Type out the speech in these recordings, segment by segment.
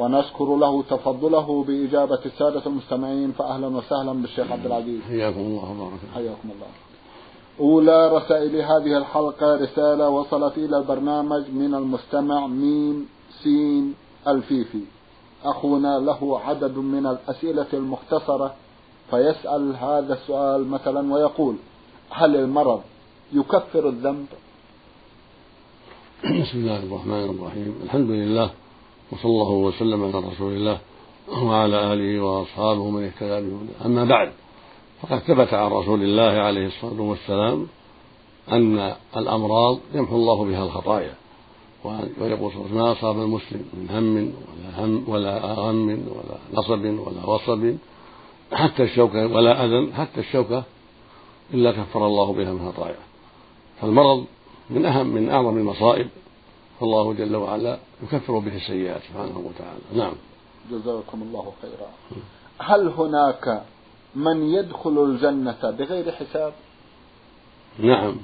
ونشكر له تفضله بإجابة السادة المستمعين فأهلا وسهلا بالشيخ عبد العزيز. حياكم الله وبارك. حياكم الله. أولى رسائل هذه الحلقة رسالة وصلت إلى البرنامج من المستمع ميم سين الفيفي. أخونا له عدد من الأسئلة المختصرة فيسأل هذا السؤال مثلا ويقول هل المرض يكفر الذنب؟ بسم الله الرحمن الرحيم. الحمد لله وصلى الله وسلم على رسول الله وعلى آله وأصحابه من اهتدى بهداه. أما بعد فقد ثبت عن رسول الله عليه الصلاة والسلام أن الأمراض يمحو الله بها الخطايا ويقول ما أصاب المسلم من هم ولا هم ولا غم ولا نصب ولا وصب حتى الشوكة ولا أذى حتى الشوكة إلا كفر الله بها من خطاياه فالمرض من أهم من أعظم المصائب فالله جل وعلا يكفر به السيئات سبحانه وتعالى. نعم. جزاكم الله خيرا. هل هناك من يدخل الجنة بغير حساب؟ نعم.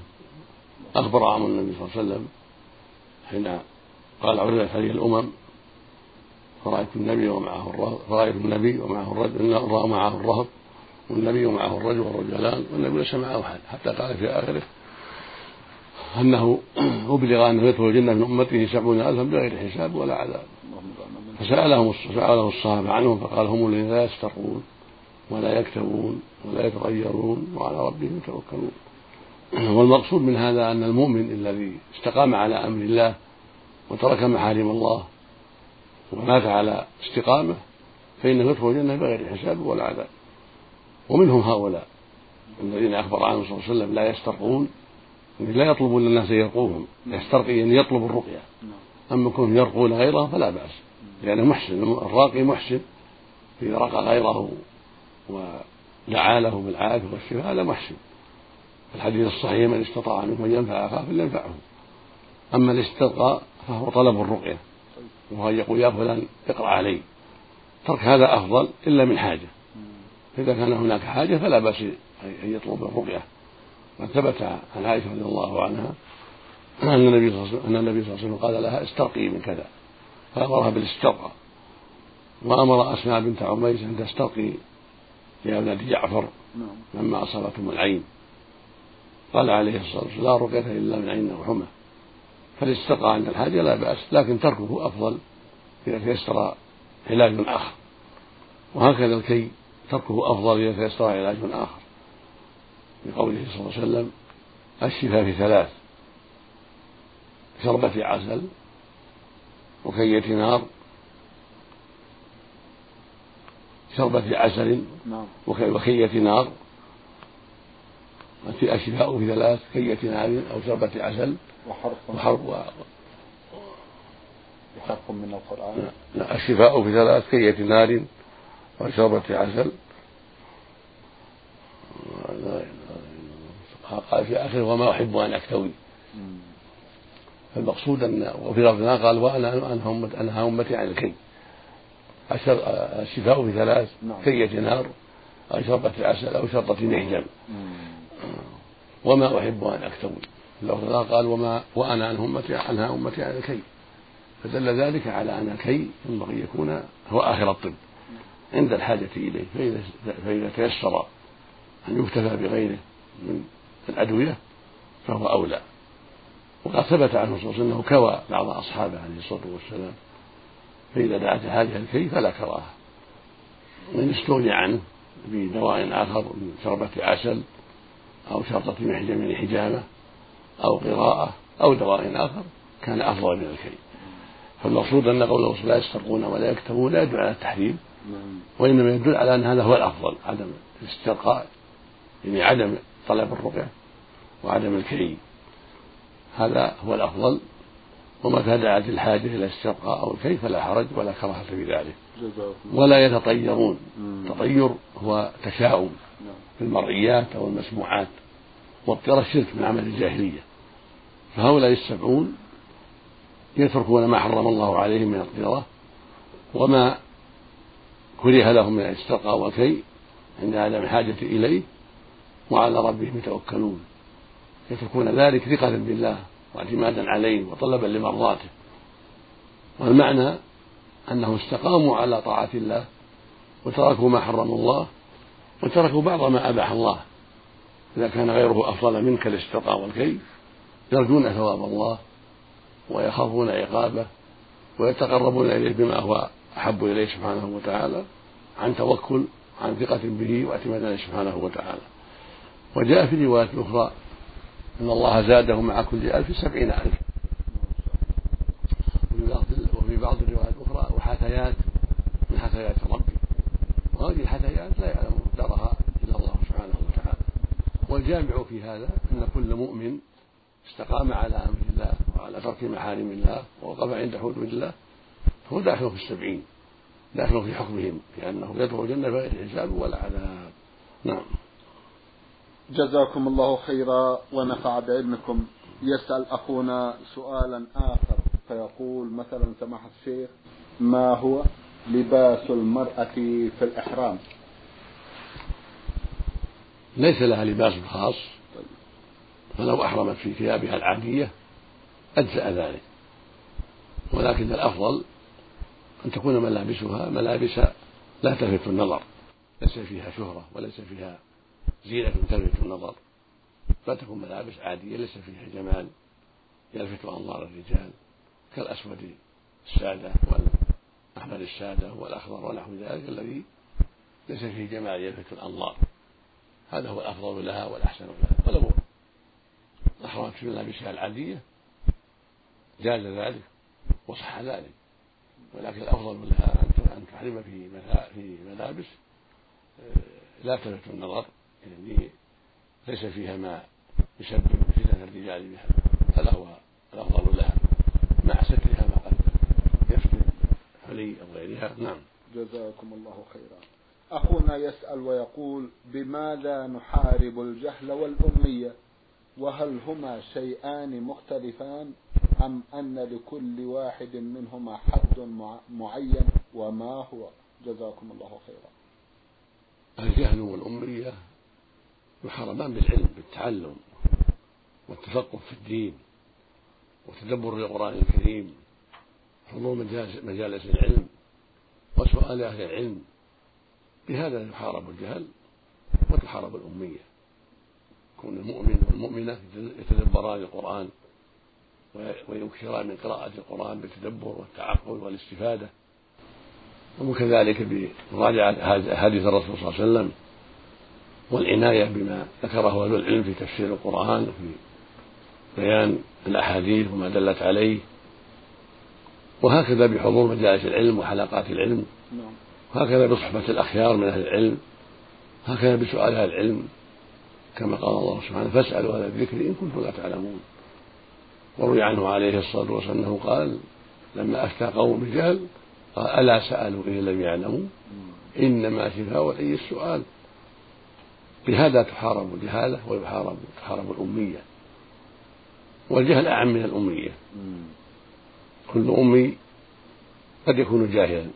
أخبر عن النبي صلى الله عليه وسلم حين قال عرضت علي الأمم فرأيت النبي ومعه الرهب فرأيت النبي ومعه الرجل ومعه الرهب والنبي ومعه الرجل والرجلان والنبي ليس معه أحد حتى قال في آخره أنه أبلغ أنه يدخل الجنة من أمته سبعون ألفا بغير حساب ولا عذاب. فسألهم سأله الصحابة عنهم فقال هم الذين لا يسترقون ولا يكتبون ولا يتغيرون وعلى ربهم يتوكلون. والمقصود من هذا أن المؤمن الذي استقام على أمر الله وترك محارم الله ومات على استقامة فإنه يدخل الجنة بغير حساب ولا عذاب. ومنهم هؤلاء الذين أخبر عنهم صلى الله عليه وسلم لا يسترقون لا يطلبون الناس يرقوهم. يسترقي أن يطلب الرقية. أما كونهم يرقون غيره فلا بأس. لأنه محسن. الراقي محسن. إذا رقى غيره ودعا له بالعافية والشفاء هذا محسن. الحديث الصحيح من استطاع منكم أن ينفع أخاه فلينفعه. أما الاسترقاء فهو طلب الرقية. وهو يقول يا فلان اقرأ علي. ترك هذا أفضل إلا من حاجة. إذا كان هناك حاجة فلا بأس أن يطلب الرقية. قد ثبت عن عائشة رضي الله عنها أن النبي صلى الله عليه وسلم قال لها استرقي من كذا. فأمرها بالاسترقاء وأمر أسماء بنت عميس أن تسترقي يا ابنة جعفر نعم. لما أصابتهم العين. قال عليه الصلاة والسلام لا رقية إلا من عين أو حمى فالاسترقاء عند الحاجة لا بأس لكن تركه أفضل إذا تيسر علاج آخر. وهكذا الكي تركه أفضل إذا تيسر علاج آخر. لقوله صلى الله عليه وسلم الشفاء في ثلاث شربة عسل وكية نار شربة عسل نعم. وكية نار الشفاء في ثلاث كية نار أو شربة عسل وحرف وحرف وحرف من القرآن لا الشفاء في ثلاث كية نار وشربة عسل قال في آخره وما أحب أن أكتوي. فالمقصود أن وفي لفظنا قال وأنا أنهى أمتي عن الكي. الشفاء في ثلاث نعم. كية نار أو شربة عسل أو شرطة محجم وما أحب أن أكتوي. لفظنا قال وما وأنا أنهى أمتي أنهى أمتي عن الكي. فدل ذلك على أن الكي ينبغي يكون هو آخر الطب. عند الحاجة إليه فإذا, فإذا تيسر أن يكتفى بغيره من الأدوية فهو أولى. وقد ثبت عنه صلى الله عليه وسلم أنه كوى بعض أصحابه عليه الصلاة والسلام. فإذا دعت حاجة الكي فلا كراهة. وإن استغني عنه بدواء آخر من شربة عسل أو شرطة محجم حجامة أو قراءة أو دواء آخر كان أفضل من الكي فالمقصود أن قوله لا يسترقون ولا يكتبون لا يدل على التحريم وإنما يدل على أن هذا هو الأفضل عدم الاسترقاء يعني عدم طلب الرقية وعدم الكي هذا هو الأفضل. ومتى دعت الحاجة إلى الاسترقاء أو الكيف فلا حرج ولا كراهة في ذلك. ولا يتطيرون. التطير هو تشاؤم نعم. في المرئيات أو المسموعات والطيرة الشرك من عمل الجاهلية. فهؤلاء السبعون يتركون ما حرم الله عليهم من الطيرة وما كره لهم من الاسترقاء والكي عند عدم الحاجة إليه. وعلى ربهم يتوكلون. يتركون ذلك ثقة بالله واعتمادا عليه وطلبا لمرضاته. والمعنى أنهم استقاموا على طاعة الله وتركوا ما حرم الله وتركوا بعض ما أباح الله. إذا كان غيره أفضل منك الاستقاء والكيف يرجون ثواب الله ويخافون عقابه ويتقربون إليه بما هو أحب إليه سبحانه وتعالى عن توكل عن ثقة به واعتماد عليه سبحانه وتعالى. وجاء في رواية أخرى أن الله زاده مع كل ألف سبعين ألف. وفي بعض الروايات الأخرى وحثيات من حثيات ربي. وهذه الحثيات لا يعلم مقدارها إلا الله سبحانه وتعالى. والجامع في هذا أن كل مؤمن استقام على أمر الله وعلى ترك محارم الله ووقف عند حدود الله فهو داخل في السبعين داخل في حكمهم لأنه يدخل الجنة بغير حساب ولا عذاب. نعم. جزاكم الله خيرا ونفع بعلمكم. يسأل أخونا سؤالا آخر فيقول مثلا سماحة الشيخ ما هو لباس المرأة في الإحرام؟ ليس لها لباس خاص فلو أحرمت في ثيابها العادية أجزأ ذلك. ولكن الأفضل أن تكون ملابسها ملابس لا تلفت النظر ليس فيها شهرة وليس فيها زينة تلفت النظر. بل تكون ملابس عادية ليس فيها جمال. يلفت أنظار الرجال كالأسود السادة والأحمر السادة والأخضر ونحو ذلك الذي ليس فيه جمال يلفت الأنظار هذا هو الأفضل لها والأحسن لها. ولو أحرمت في ملابسها العادية جاز ذلك وصح ذلك. ولكن الأفضل لها أن تحرم في في ملابس آه، لا تلفت النظر. يعني ليس فيها ما يسبب فتنة الرجال بها هذا هو الأفضل لها. مع سترها ما قد يفتن حلي أو غيرها. نعم. جزاكم الله خيرا. أخونا يسأل ويقول بماذا نحارب الجهل والأمية؟ وهل هما شيئان مختلفان أم أن لكل واحد منهما حد معين وما هو؟ جزاكم الله خيرا. الجهل والأمية يحرمان بالعلم بالتعلم والتفقه في الدين وتدبر القرآن الكريم حضور مجالس العلم وسؤال أهل العلم. بهذا يحارب الجهل وتحارب الأمية. يكون المؤمن والمؤمنة يتدبران القرآن ويكثران من قراءة القرآن بالتدبر والتعقل والاستفادة. وكذلك بمراجعة أحاديث الرسول صلى الله عليه وسلم والعناية بما ذكره أهل العلم في تفسير القرآن وفي بيان الأحاديث وما دلت عليه. وهكذا بحضور مجالس العلم وحلقات العلم. وهكذا بصحبة الأخيار من أهل العلم. هكذا بسؤال أهل العلم. كما قال الله سبحانه فاسألوا أهل الذكر إن كنتم لا تعلمون. وروي عنه عليه الصلاة والسلام أنه قال لما أفتى قوم بجهل قال ألا سألوا إن لم يعلموا؟ إنما شفاء العي السؤال. بهذا تحارب الجهالة ويحارب تحارب الأمية. والجهل أعم من الأمية. كل أمي قد يكون جاهلا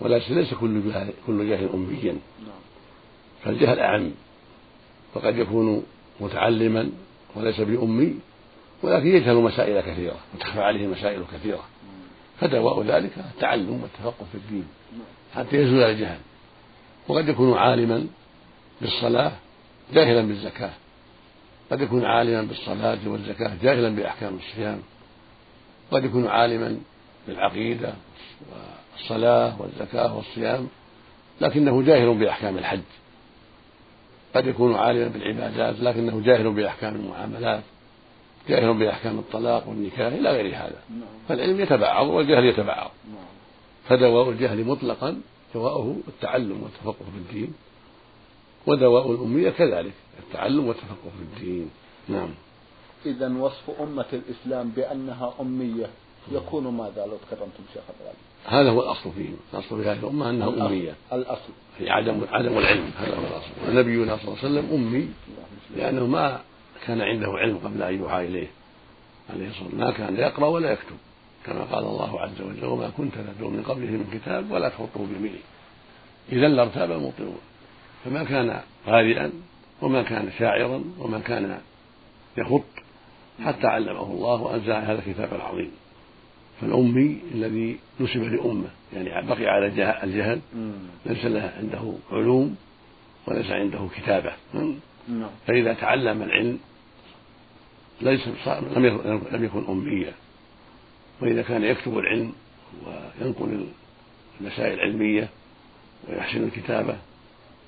ولكن ليس كل جاهل كل جاهل أميا. فالجهل أعم فقد يكون متعلما وليس بأمي ولكن يجهل مسائل كثيرة وتخفى عليه مسائل كثيرة. فدواء ذلك التعلم والتفقه في الدين. حتى يزول الجهل. وقد يكون عالما بالصلاة جاهلا بالزكاة. قد يكون عالما بالصلاة والزكاة جاهلا بأحكام الصيام. قد يكون عالما بالعقيدة والصلاة والزكاة والصيام لكنه جاهل بأحكام الحج. قد يكون عالما بالعبادات لكنه جاهل بأحكام المعاملات جاهل بأحكام الطلاق والنكاح إلى غير هذا. فالعلم يتبعض والجهل يتبعض. فدواء الجهل مطلقا دواؤه التعلم والتفقه في الدين. ودواء الأمية كذلك التعلم والتفقه في الدين. نعم. إذا وصف أمة الإسلام بأنها أمية يكون ماذا لو تكرمتم شيخ الغالي هذا هو الأصل فيهم الأصل في هذه الأمة أنها الأصل. أمية. الأصل. في عدم عدم العلم هذا هو الأصل. ونبينا صلى الله عليه وسلم أمي لأنه ما كان عنده علم قبل أن يوحى إليه عليه الصلاة والسلام. ما كان يقرأ ولا يكتب. كما قال الله عز وجل وما كنت تدعو من قبله من كتاب ولا تخطه بيمينه اذا لارتاب المبطلون. فما كان قارئا وما كان شاعرا وما كان يخط حتى علمه الله وأنزل هذا الكتاب العظيم. فالأمي الذي نسب لأمة يعني بقي على الجهل ليس له عنده علوم وليس عنده كتابة. نعم. فإذا تعلم العلم ليس لم لم يكن أميا. وإذا كان يكتب العلم وينقل المسائل العلمية ويحسن الكتابة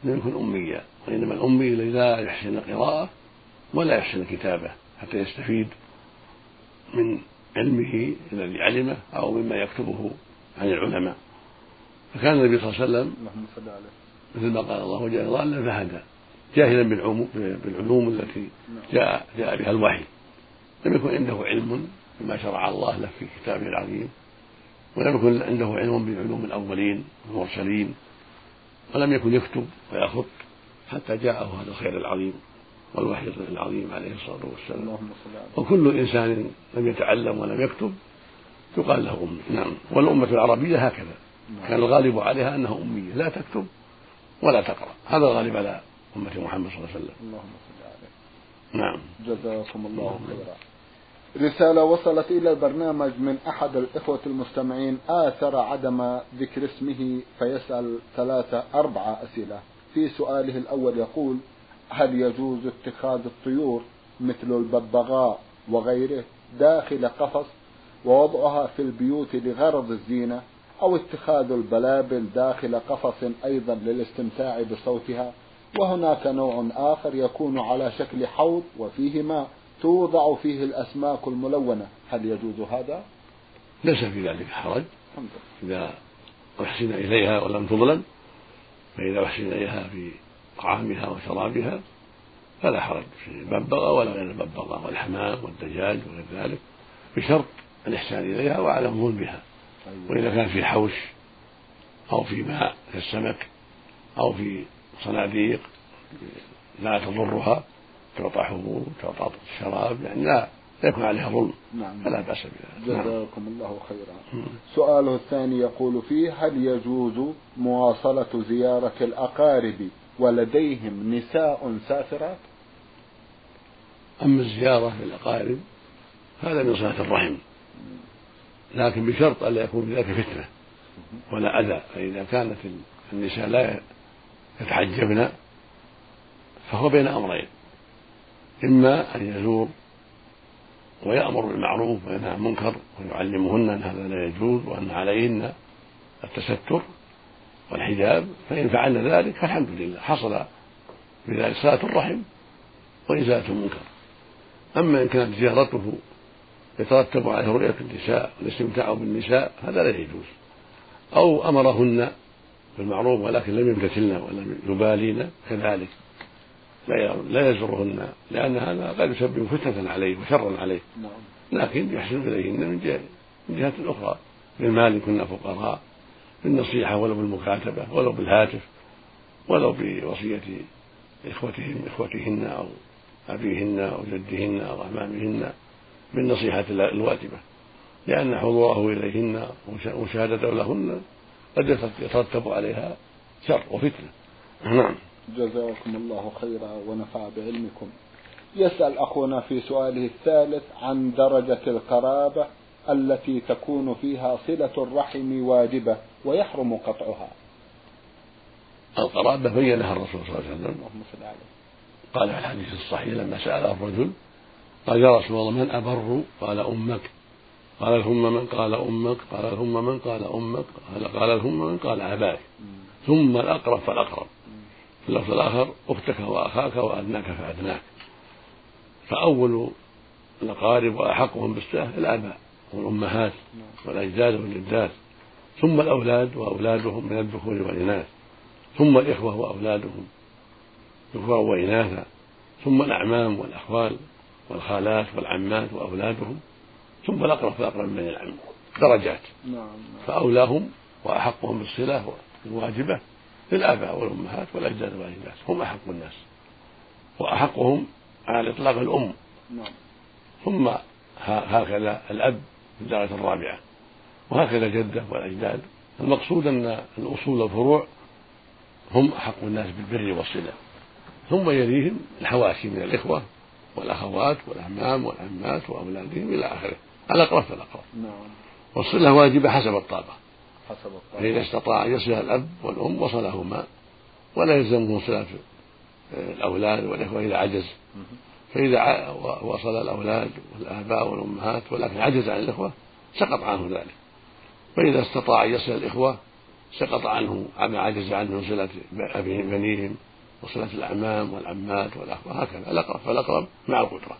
لم يكن أميا وإنما الأمي الذي لا يحسن القراءة ولا يحسن الكتابة حتى يستفيد من علمه الذي علمه أو مما يكتبه عن العلماء. فكان النبي صلى الله عليه وسلم مثل ما قال الله وجل ضالا فهدى جاهلا بالعلوم التي جاء جاء بها الوحي. لم يكن عنده علم بما شرع الله له في كتابه العظيم ولم يكن عنده علم بعلوم الأولين والمرسلين. ولم يكن يكتب ويخط حتى جاءه هذا الخير العظيم والوحي العظيم عليه الصلاة والسلام. وكل إنسان لم يتعلم ولم يكتب يقال له أمي. نعم. والأمة العربية هكذا. كان الغالب عليها أنها أمية. لا تكتب ولا تقرأ. هذا الغالب على أمة محمد صلى الله عليه وسلم. اللهم صل عليه. نعم. جزاكم الله خيرا. رسالة وصلت إلى البرنامج من أحد الإخوة المستمعين. آثر عدم ذكر اسمه فيسأل ثلاثة أربعة أسئلة. في سؤاله الأول يقول هل يجوز اتخاذ الطيور مثل الببغاء وغيره داخل قفص ووضعها في البيوت لغرض الزينة أو اتخاذ البلابل داخل قفص أيضا للاستمتاع بصوتها؟ وهناك نوع آخر يكون على شكل حوض وفيه ماء توضع فيه الأسماك الملونة. هل يجوز هذا؟ ليس في ذلك حرج. إذا أحسن إليها ولم تظلم فإذا أحسن إليها في طعامها وشرابها فلا حرج. في الببغاء ولا غير الببغاء والحمام والدجاج وغير ذلك بشرط الإحسان إليها وعدم ظلمها أيوة. وإذا كان في حوش أو في ماء كالسمك أو في صناديق لا تضرها تعطى حبوب تعطى شراب يعني لا لا يكون عليها ظلم. نعم. فلا بأس بذلك. نعم. جزاكم الله خيرا. سؤاله الثاني يقول فيه هل يجوز مواصلة زيارة الأقارب ولديهم نساء سافرات؟ أما الزيارة للأقارب هذا من صلة الرحم. لكن بشرط ألا يكون ذلك فتنة ولا أذى. فإذا كانت النساء لا يتحجبن فهو بين أمرين. إما أن يزور ويأمر بالمعروف وينهى عن المنكر ويعلمهن أن هذا لا يجوز وأن عليهن التستر والحجاب فإن فعلن ذلك فالحمد لله حصل بذلك صلاة الرحم وإزالة المنكر. أما إن كانت زيارته يترتب عليه رؤية النساء والاستمتاع بالنساء هذا لا يجوز. أو أمرهن بالمعروف ولكن لم يمتثلن ولم يبالين كذلك. لا لا يزورهن لأن هذا قد يسبب فتنة عليه وشرا عليه. نعم. لكن يحسن إليهن من من جهة أخرى بالمال إن كنا فقراء بالنصيحة ولو بالمكاتبة ولو بالهاتف ولو بوصية إخوتهم إخوتهن أو أبيهن أو جدهن أو أعمامهن بالنصيحة الواجبة. لأن حضوره إليهن ومشاهدته لهن قد يترتب عليها شر وفتنة. نعم. جزاكم الله خيرا ونفع بعلمكم. يسأل أخونا في سؤاله الثالث عن درجة القرابة التي تكون فيها صلة الرحم واجبة ويحرم قطعها. القرابة بينها الرسول صلى الله عليه وسلم. قال في الحديث الصحيح لما سأل الرجل قال يا رسول الله من أبر؟ قال أمك. قال ثم من؟ قال أمك. قال ثم من؟ قال أمك. قال قال ثم من؟ قال أباك. ثم الأقرب فالأقرب. في اللفظ الآخر أختك وأخاك وأدناك فأدناك فأول الأقارب وأحقهم بالسهل الآباء والأمهات والأجداد والجدات. ثم الأولاد وأولادهم من الذكور والإناث. ثم الإخوة وأولادهم ذكورا وإناثا ثم الأعمام والأخوال والخالات والعمات وأولادهم. ثم الأقرب فالأقرب من العم. درجات. نعم فأولاهم وأحقهم بالصلة الواجبة للآباء والأمهات والأجداد والأجداد. هم أحق الناس. وأحقهم على الإطلاق الأم. نعم. ثم هكذا الأب في الدرجة الرابعة. وهكذا الجدة والأجداد. المقصود أن الأصول والفروع هم أحق الناس بالبر والصلة. ثم يليهم الحواشي من الإخوة والأخوات والأعمام والعمات وأولادهم إلى آخره. الأقرب فالأقرب نعم. والصلة واجبة حسب الطاقة حسب الطاقة. فإذا استطاع أن يصل الأب والأم وصلهما ولا يلزمه صلة الأولاد والإخوة إذا عجز. فإذا وصل الأولاد والآباء والأمهات ولكن عجز عن الإخوة سقط عنه ذلك. فإذا استطاع أن يصل الإخوة سقط عنه عما عجز عنه صلة بنيهم وصلة الأعمام والعمات والأخوة هكذا. الأقرب فالأقرب مع القدرة.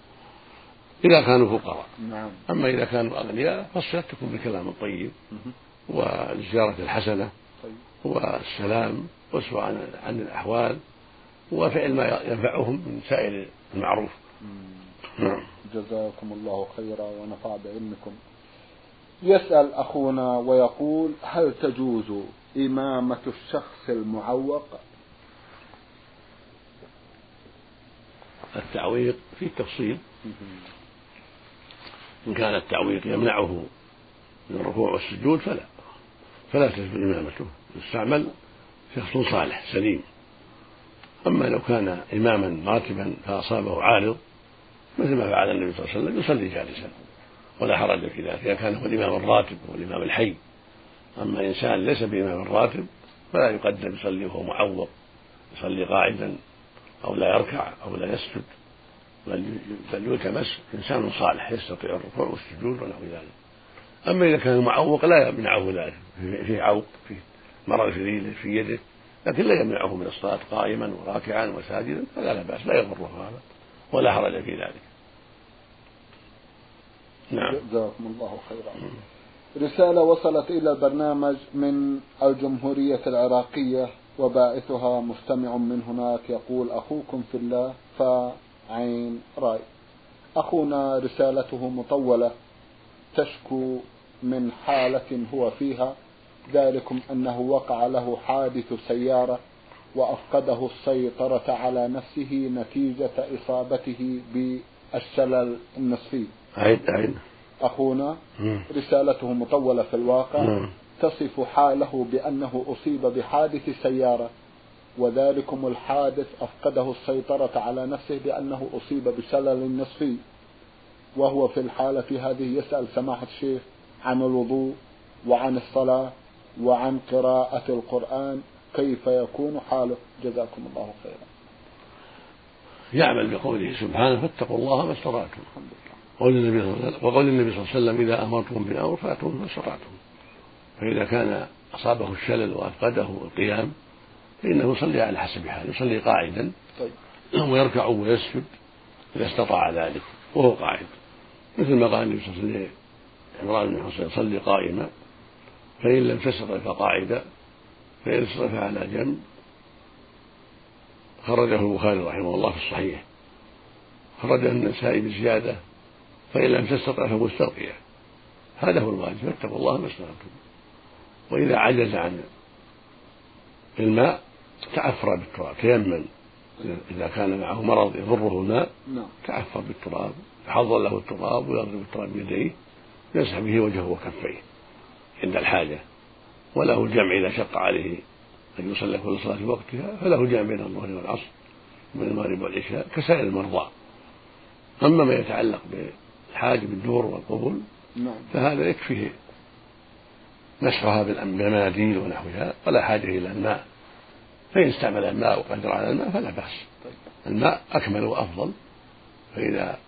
إذا كانوا فقراء. نعم. أما إذا كانوا أغنياء فالصلة تكون بالكلام الطيب. والزيارة الحسنة. والسلام والسؤال عن الأحوال وفعل ما ينفعهم من سائر المعروف. نعم. جزاكم الله خيرا ونفع بعلمكم. يسأل أخونا ويقول هل تجوز إمامة الشخص المعوق؟ التعويق في تفصيل إن كان التعويق يمنعه من الركوع والسجود فلا. فلا تجوز إمامته. يستعمل شخص صالح سليم. أما لو كان إماما راتبا فأصابه عارض مثل ما فعل النبي صلى الله عليه وسلم يصلي جالسا. ولا حرج في ذلك إذا كان هو الإمام الراتب هو الإمام الحي. أما إنسان ليس بإمام راتب فلا يقدم يصلي وهو معوض يصلي قاعدا أو لا يركع أو لا يسجد بل يلتمس إنسان صالح يستطيع الركوع والسجود ونحو ذلك. أما إذا كان معوق لا يمنعه ذلك فيه عوق فيه مرض في رجله في يده لكن لا يمنعه من الصلاة قائما وراكعا وساجدا فلا لا بأس لا يضره هذا ولا حرج في ذلك. نعم. جزاكم الله خيرا. رسالة وصلت إلى البرنامج من الجمهورية العراقية وباعثها مستمع من هناك يقول أخوكم في الله فعين رأي. أخونا رسالته مطولة. تشكو من حالة هو فيها ذلكم أنه وقع له حادث سيارة وأفقده السيطرة على نفسه نتيجة إصابته بالشلل النصفي. عين عين أخونا رسالته مطولة في الواقع. تصف حاله بأنه أصيب بحادث سيارة وذلكم الحادث أفقده السيطرة على نفسه بأنه أصيب بشلل نصفي. وهو في الحالة هذه يسأل سماحة الشيخ عن الوضوء وعن الصلاة وعن قراءة القرآن كيف يكون حاله. جزاكم الله خيرا. يعمل بقوله سبحانه فاتقوا الله ما استطعتم. وقول النبي صلى الله عليه وسلم وقول النبي صلى الله عليه وسلم إذا أمرتم بأمر فأتوا ما استطعتم. فإذا كان أصابه الشلل وأفقده القيام فإنه يصلي على حسب حاله يصلي قاعدا طيب. ويركع ويسجد إذا استطاع ذلك وهو قاعد. مثل ما قال النبي صلى الله عليه وسلم عمران بن حسين صلي قائما فإن لم تستطع فقاعدا فإن استطع على جنب. خرجه البخاري رحمه الله في الصحيح. خرجه النسائي بزيادة فإن لم تستطع فمستلقيا هذا هو الواجب فاتقوا الله ما استطعتم. وإذا عجز عن الماء تعفر بالتراب تيمم. إذا كان معه مرض يضره الماء نعم. تعفر بالتراب يحضر له التراب ويضرب التراب بيديه. يمسح به وجهه وكفيه عند الحاجة وله الجمع إذا شق عليه أن يصلي كل صلاة في وقتها فله الجمع بين الظهر والعصر من المغرب والعشاء كسائر المرضى أما ما يتعلق بالحاج بالدور والقبول نعم. فهذا يكفيه مسحها بالمناديل ونحوها ولا حاجة إلى الماء فإن استعمل الماء وقدر على الماء فلا بأس طيب. الماء أكمل وأفضل فإذا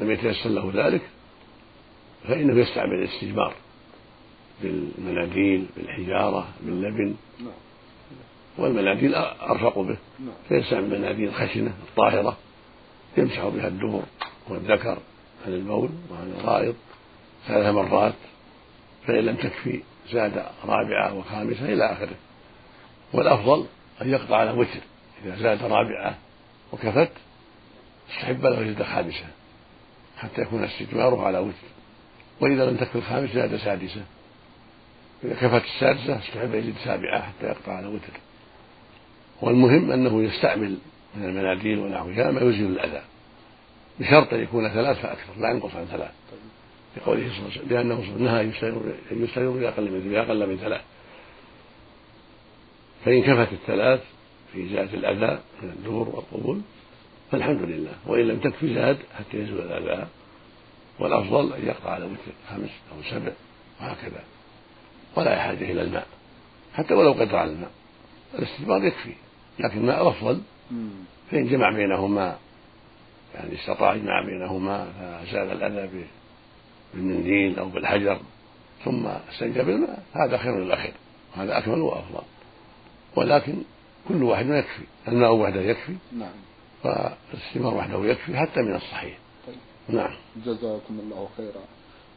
لم يتيسر له ذلك فإنه يستعمل الاستجمار بالمناديل بالحجارة باللبن. والمناديل أرفق به. فيستعمل مناديل خشنة طاهرة يمسح بها الدبر والذكر عن البول وعن الغائط ثلاث مرات فإن لم تكفي زاد رابعة وخامسة إلى آخره والأفضل أن يقطع على وتر إذا زاد رابعة وكفت استحب له يزيد خامسة حتى يكون استجماره على وتر وإذا لم تكن الخامس زاد سادسة. إذا كفت السادسة استحب يزيد سابعة حتى يقطع على وتر والمهم أنه يستعمل من المناديل ونحوها ما يزيل الأذى. بشرط أن يكون ثلاث فأكثر لا ينقص عن ثلاث. لقوله صلى الله عليه وسلم لأنه نهى أن يستمر بأقل من بأقل من ثلاث. فإن كفت الثلاث في زاد الأذى من الدور والقبول فالحمد لله. وإن لم تكفي زاد حتى يزول الأذى. والأفضل أن يقطع على وتر خمس أو سبع وهكذا ولا حاجة إلى الماء حتى ولو قدر على الماء. الاستثمار يكفي لكن الماء أفضل فإن جمع بينهما يعني استطاع يجمع بينهما فزال الأذى بالمنديل أو بالحجر ثم استنجى بالماء هذا خير للأخير وهذا أكمل وأفضل. ولكن كل واحد يكفي الماء وحده يكفي نعم. فالاستمار وحده يكفي حتى من الصحيح. نعم. جزاكم الله خيرا.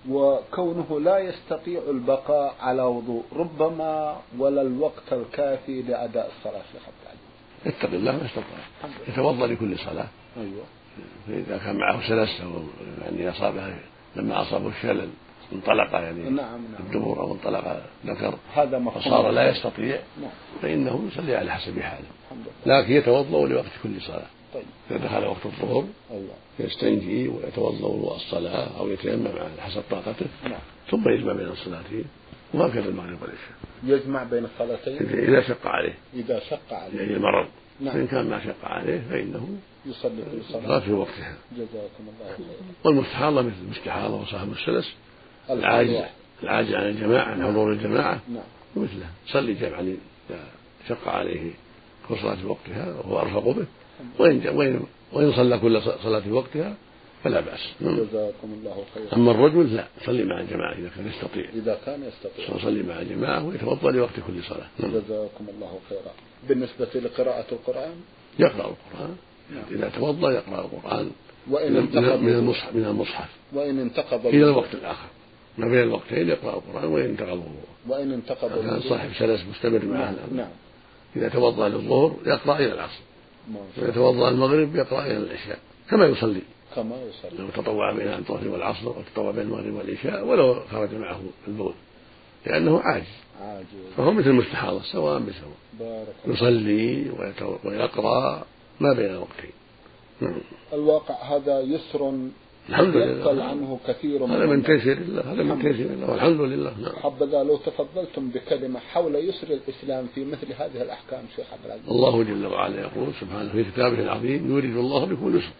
وكونه لا يستطيع البقاء على وضوء ربما ولا الوقت الكافي لأداء الصلاة في حتى يتقي الله ما استطاع. يتوضأ لكل صلاة. أيوه. فإذا كان معه أو يعني أصابه لما أصابه الشلل انطلق يعني نعم نعم. الدبر أو انطلق ذكر هذا مفهوم. فصار لا يستطيع نعم. فإنه يصلي على حسب حاله. لكن يتوضأ لوقت كل صلاة. طيب. إذا دخل وقت الظهر أيوه. يستنجي ويتوضأ وضوء الصلاة أو يتيمم على حسب طاقته نعم. ثم يجمع بين الصلاتين وهكذا المغرب والعشاء. يجمع بين الصلاتين؟ إذا شق عليه. إذا شق عليه. يعني المرض نعم. فإن كان ما شق عليه فإنه يصلي في صلاة صلاة في وقتها. جزاكم الله خيرا. والمستحاضة مثل المستحاضة وصاحب السلس. العاجز. العاجز عن الجماعة عن حضور الجماعة. نعم. مثله صلي جمعا إذا شق عليه كل صلاة في وقتها وهو أرفق به. وإن وإن وإن صلى كل صلاة في وقتها فلا بأس. نعم. جزاكم الله خيرا. أما الرجل لا يصلي مع الجماعة إذا كان يستطيع. إذا كان يستطيع. يصلي مع الجماعة ويتوضأ لوقت كل صلاة. نعم. جزاكم الله خيرا. بالنسبة لقراءة القرآن؟ يقرأ القرآن. نعم. إذا توضأ يقرأ القرآن. وإن من انتقض من المصحف من المصحف. وإن انتقض إلى الوقت الآخر. ما بين الوقتين يقرأ القرآن وإن انتقض الوضوء. وإن انتقض كان. صاحب سلس مستمر معه نعم نعم. إذا توضأ للظهر يقرأ إلى العصر. توضأ المغرب يقرأ إلى العشاء كما يصلي. كما يصلي. لو تطوع بين الظهر والعصر وتطوع بين المغرب والعشاء ولو خرج معه البول لأنه عاجز. عاجز. فهو مثل المستحاضة سواء بسواء. يصلي ويقرأ ما بين الوقتين. نعم. الواقع هذا يسر الحمد يبطل لله. عنه كثير هذا من. تيسير الله هذا من تيسير الله والحمد لله. نعم. حبذا لو تفضلتم بكلمة حول يسر الإسلام في مثل هذه الأحكام شيخ عبد العزيز. الله جل وعلا يقول سبحانه في كتابه العظيم يريد الله بكم اليسر.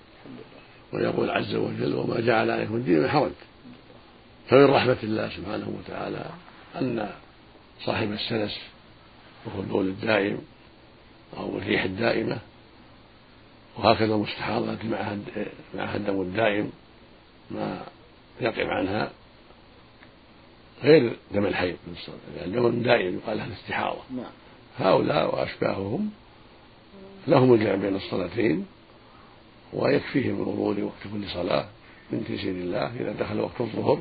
ويقول عز وجل وما جعل عليكم الدين من حرج فمن رحمة الله سبحانه وتعالى أن صاحب السلس وهو البول الدائم أو الريح الدائمة وهكذا المستحاضة معها معها الدم الدائم ما يقف عنها غير دم الحيض يعني دم دائم يقال له الاستحاضة نعم. هؤلاء وأشباههم لهم الجمع بين الصلاتين ويكفيهم الوضوء لوقت كل صلاة من تيسير الله إذا دخل وقت الظهر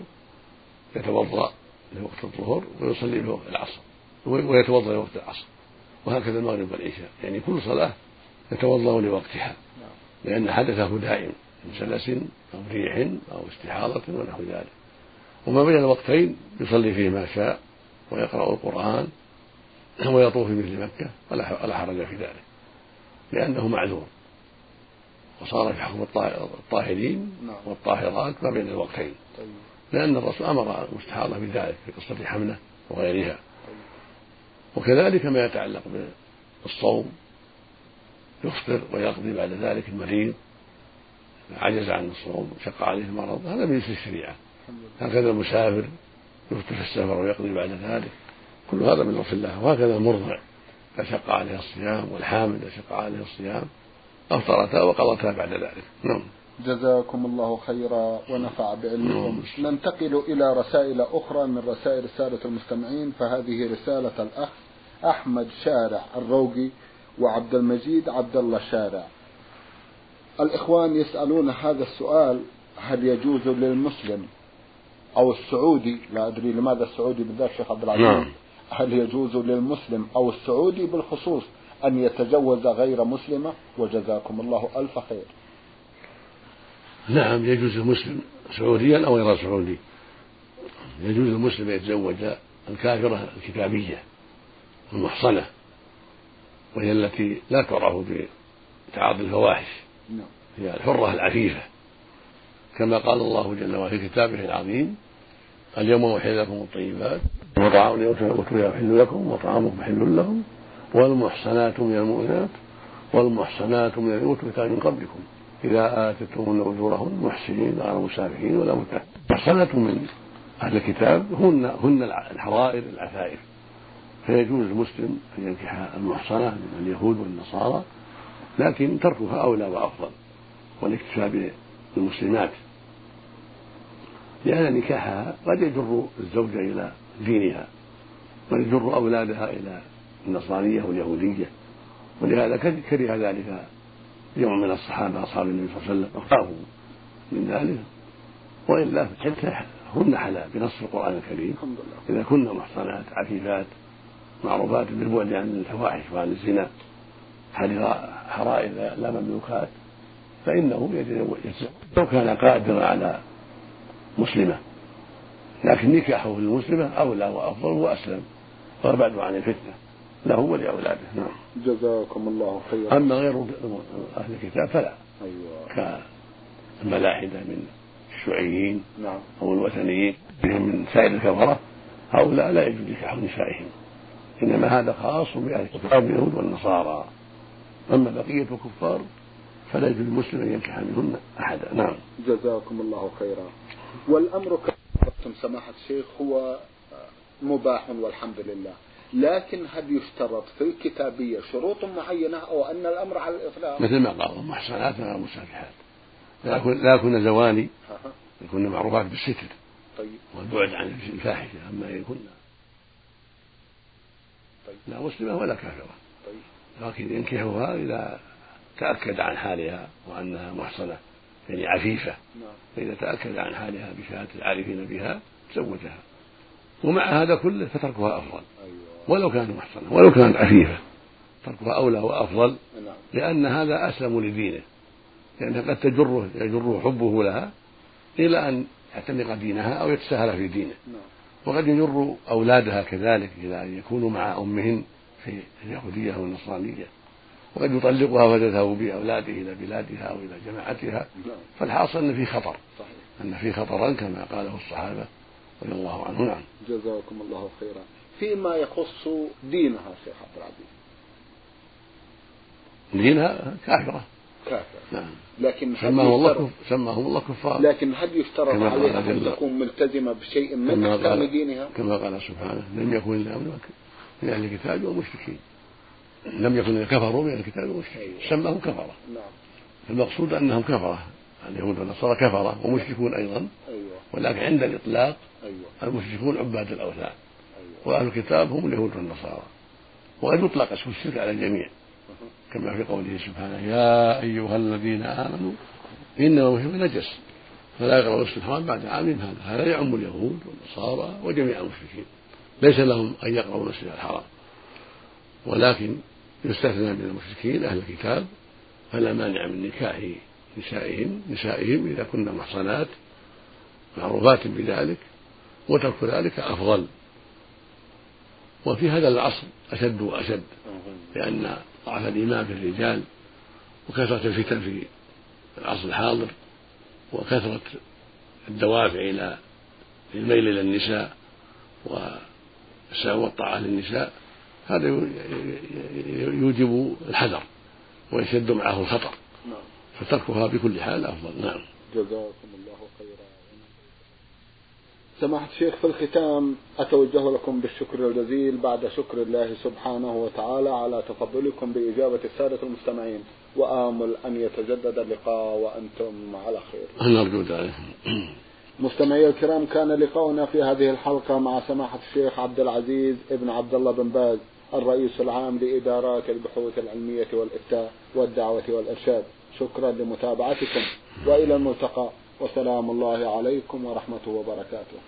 يتوضأ لوقت الظهر ويصلي لوقت العصر ويتوضأ لوقت العصر وهكذا المغرب والعشاء. يعني كل صلاة يتوضأ لوقتها نعم. لأن حدثه دائم. من سلس أو ريح أو استحاضة ونحو ذلك. وما بين الوقتين يصلي فيه ما شاء ويقرأ القرآن ويطوف في مثل مكة ولا حرج في ذلك لأنه معذور. وصار في حكم الطا- الطاهرين نعم. والطاهرات ما بين الوقتين. طيب. لأن الرسول أمر المستحاضة بذلك في قصة حملة وغيرها. وكذلك ما يتعلق بالصوم يفطر ويقضي بعد ذلك المريض عجز عن الصوم شق عليه المرض هذا من الشريعة. الحمد لله هكذا المسافر في السفر ويقضي بعد ذلك. كل هذا من لطف الله. وهكذا المرضع إذا شق عليه الصيام والحامل إذا شق عليه الصيام أفطرتا وقضتا بعد ذلك. نعم. جزاكم الله خيرا ونفع بعلمكم. ننتقل إلى رسائل أخرى من رسائل رسالة المستمعين. فهذه رسالة الأخ أحمد شارع الروقي وعبد المجيد عبد الله شارع. الإخوان يسألون هذا السؤال هل يجوز للمسلم أو السعودي؟ لا أدري لماذا السعودي بالذات شيخ عبد العزيز. نعم. هل يجوز للمسلم أو السعودي بالخصوص أن يتجوز غير مسلمة؟ وجزاكم الله ألف خير. نعم يجوز المسلم سعوديا أو غير سعودي. يجوز المسلم يتزوج الكافرة الكتابية المحصنة وهي التي لا تعرف بتعاطي الفواحش. هي الحرة العفيفة. كما قال الله جل وعلا في كتابه العظيم اليوم أحل لكم الطيبات وطعام حل لكم وطعامكم حل لهم والمحصنات من المؤمنات والمحصنات من الأوتوا من قبلكم إذا آتيتموهن أجورهن محسنين غير مسافحين ولا متهم محصنات من أهل الكتاب هن هن الحرائر العفائف فيجوز المسلم أن ينكح المحصنة من اليهود والنصارى لكن تركها أولى وأفضل والاكتفاء بالمسلمات. لأن نكاحها قد يجر الزوجة إلى دينها قد يجر أولادها إلى النصرانية واليهودية. ولهذا كره ذلك يوم من الصحابة أصحاب النبي صلى الله عليه وسلم وخافوا من ذلك. وإلا حتى هن حلال بنص القرآن الكريم. إذا كن محصنات عفيفات معروفات بالبعد عن الفواحش وعن الزنا حرائر لا مملوكات فإنه يتزوج لو كان قادرا على مسلمة. لكن نكاحه للمسلمة أولى وأفضل وأسلم. وأبعد عن الفتنة. له ولأولاده نعم. جزاكم الله خيرا. أما غير أهل الكتاب فلا. أيوة. كالملاحدة من الشيوعيين نعم. أو الوثنيين. بهم من سائر الكفرة. هؤلاء لا يجوز نكاح نسائهم. إنما هذا خاص بأهل الكتاب اليهود والنصارى. أما بقية الكفار فلا يجوز المسلم أن ينكح منهن أحدا. نعم. جزاكم الله خيرا. والأمر كما سماحة الشيخ هو مباح والحمد لله. لكن هل يشترط في الكتابية شروط معينة أو أن الأمر على الإطلاق؟ مثل ما قال محصنات غير مسافحات لا يكون لا يكون زواني يكون معروفات بالستر. طيب. والبعد عن الفاحشة أما يكون طيب. لا مسلمة ولا كافرة. لكن ينكحها إذا تأكد عن حالها وأنها محصنة يعني عفيفة. نعم. فإذا تأكد عن حالها بشهادة العارفين بها تزوجها. ومع هذا كله فتركها أفضل. أيوة. ولو كانت محصنة ولو كانت عفيفة تركها أولى وأفضل نعم. لأن هذا أسلم لدينه. لأنه قد تجره يجره حبه لها إلى أن يعتنق دينها أو يتساهل في دينه. نعم. وقد يجر أولادها كذلك إلى أن يكونوا مع أمهن في اليهودية أو النصرانية وقد يطلقها وتذهب بأولاده إلى بلادها أو إلى جماعتها. فالحاصل أن في خطر أن في خطرا كما قاله الصحابة رضي الله عنهم. نعم. جزاكم الله خيرا. فيما يخص دينها شيخ عبد العزيز. دينها كافرة. كافر نعم. لكن سماهم الله يشترط كف... سماهم الله كفار لكن هل يشترط عليها أن جل- تكون ملتزمة بشيء من قال دينها؟ كما قال سبحانه لم يكن إلا من أهل الكتاب والمشركين لم يكن كفروا من أهل الكتاب والمشركين. سماهم كفرة. نعم. المقصود أنهم كفرة. اليهود والنصارى كفرة ومشركون أيضا. أيوة. ولكن عند الإطلاق أيوة. المشركون عباد الأوثان. أيوة. وأهل الكتاب هم اليهود والنصارى. وقد يطلق اسم الشرك على الجميع. كما في قوله سبحانه يا أيها الذين آمنوا إنما المشرك نجس. فلا يقربوا الحرام بعد عامهم هذا. هذا يعم اليهود والنصارى وجميع المشركين. ليس لهم أن يقربوا المسجد الحرام. ولكن يستثنى من المشركين أهل الكتاب فلا مانع من نكاح نسائهم نسائهم إذا كن محصنات معروفات بذلك وترك ذلك أفضل. وفي هذا العصر أشد وأشد لأن ضعف الإيمان في الرجال وكثرة الفتن في العصر الحاضر وكثرة الدوافع إلى الميل إلى النساء والسعي والطاعة للنساء هذا يوجب الحذر ويشد معه الخطر نعم. فتركها بكل حال أفضل. نعم. جزاكم الله خيرا. سماحة الشيخ في الختام أتوجه لكم بالشكر الجزيل بعد شكر الله سبحانه وتعالى على تفضلكم بإجابة السادة المستمعين. وآمل أن يتجدد اللقاء وأنتم على خير. نرجو ذلك. مستمعي الكرام كان لقاؤنا في هذه الحلقة مع سماحة الشيخ عبد العزيز ابن عبد الله بن باز الرئيس العام لإدارات البحوث العلمية والإفتاء والدعوة والإرشاد. شكرا لمتابعتكم وإلى الملتقى. وسلام الله عليكم ورحمة وبركاته.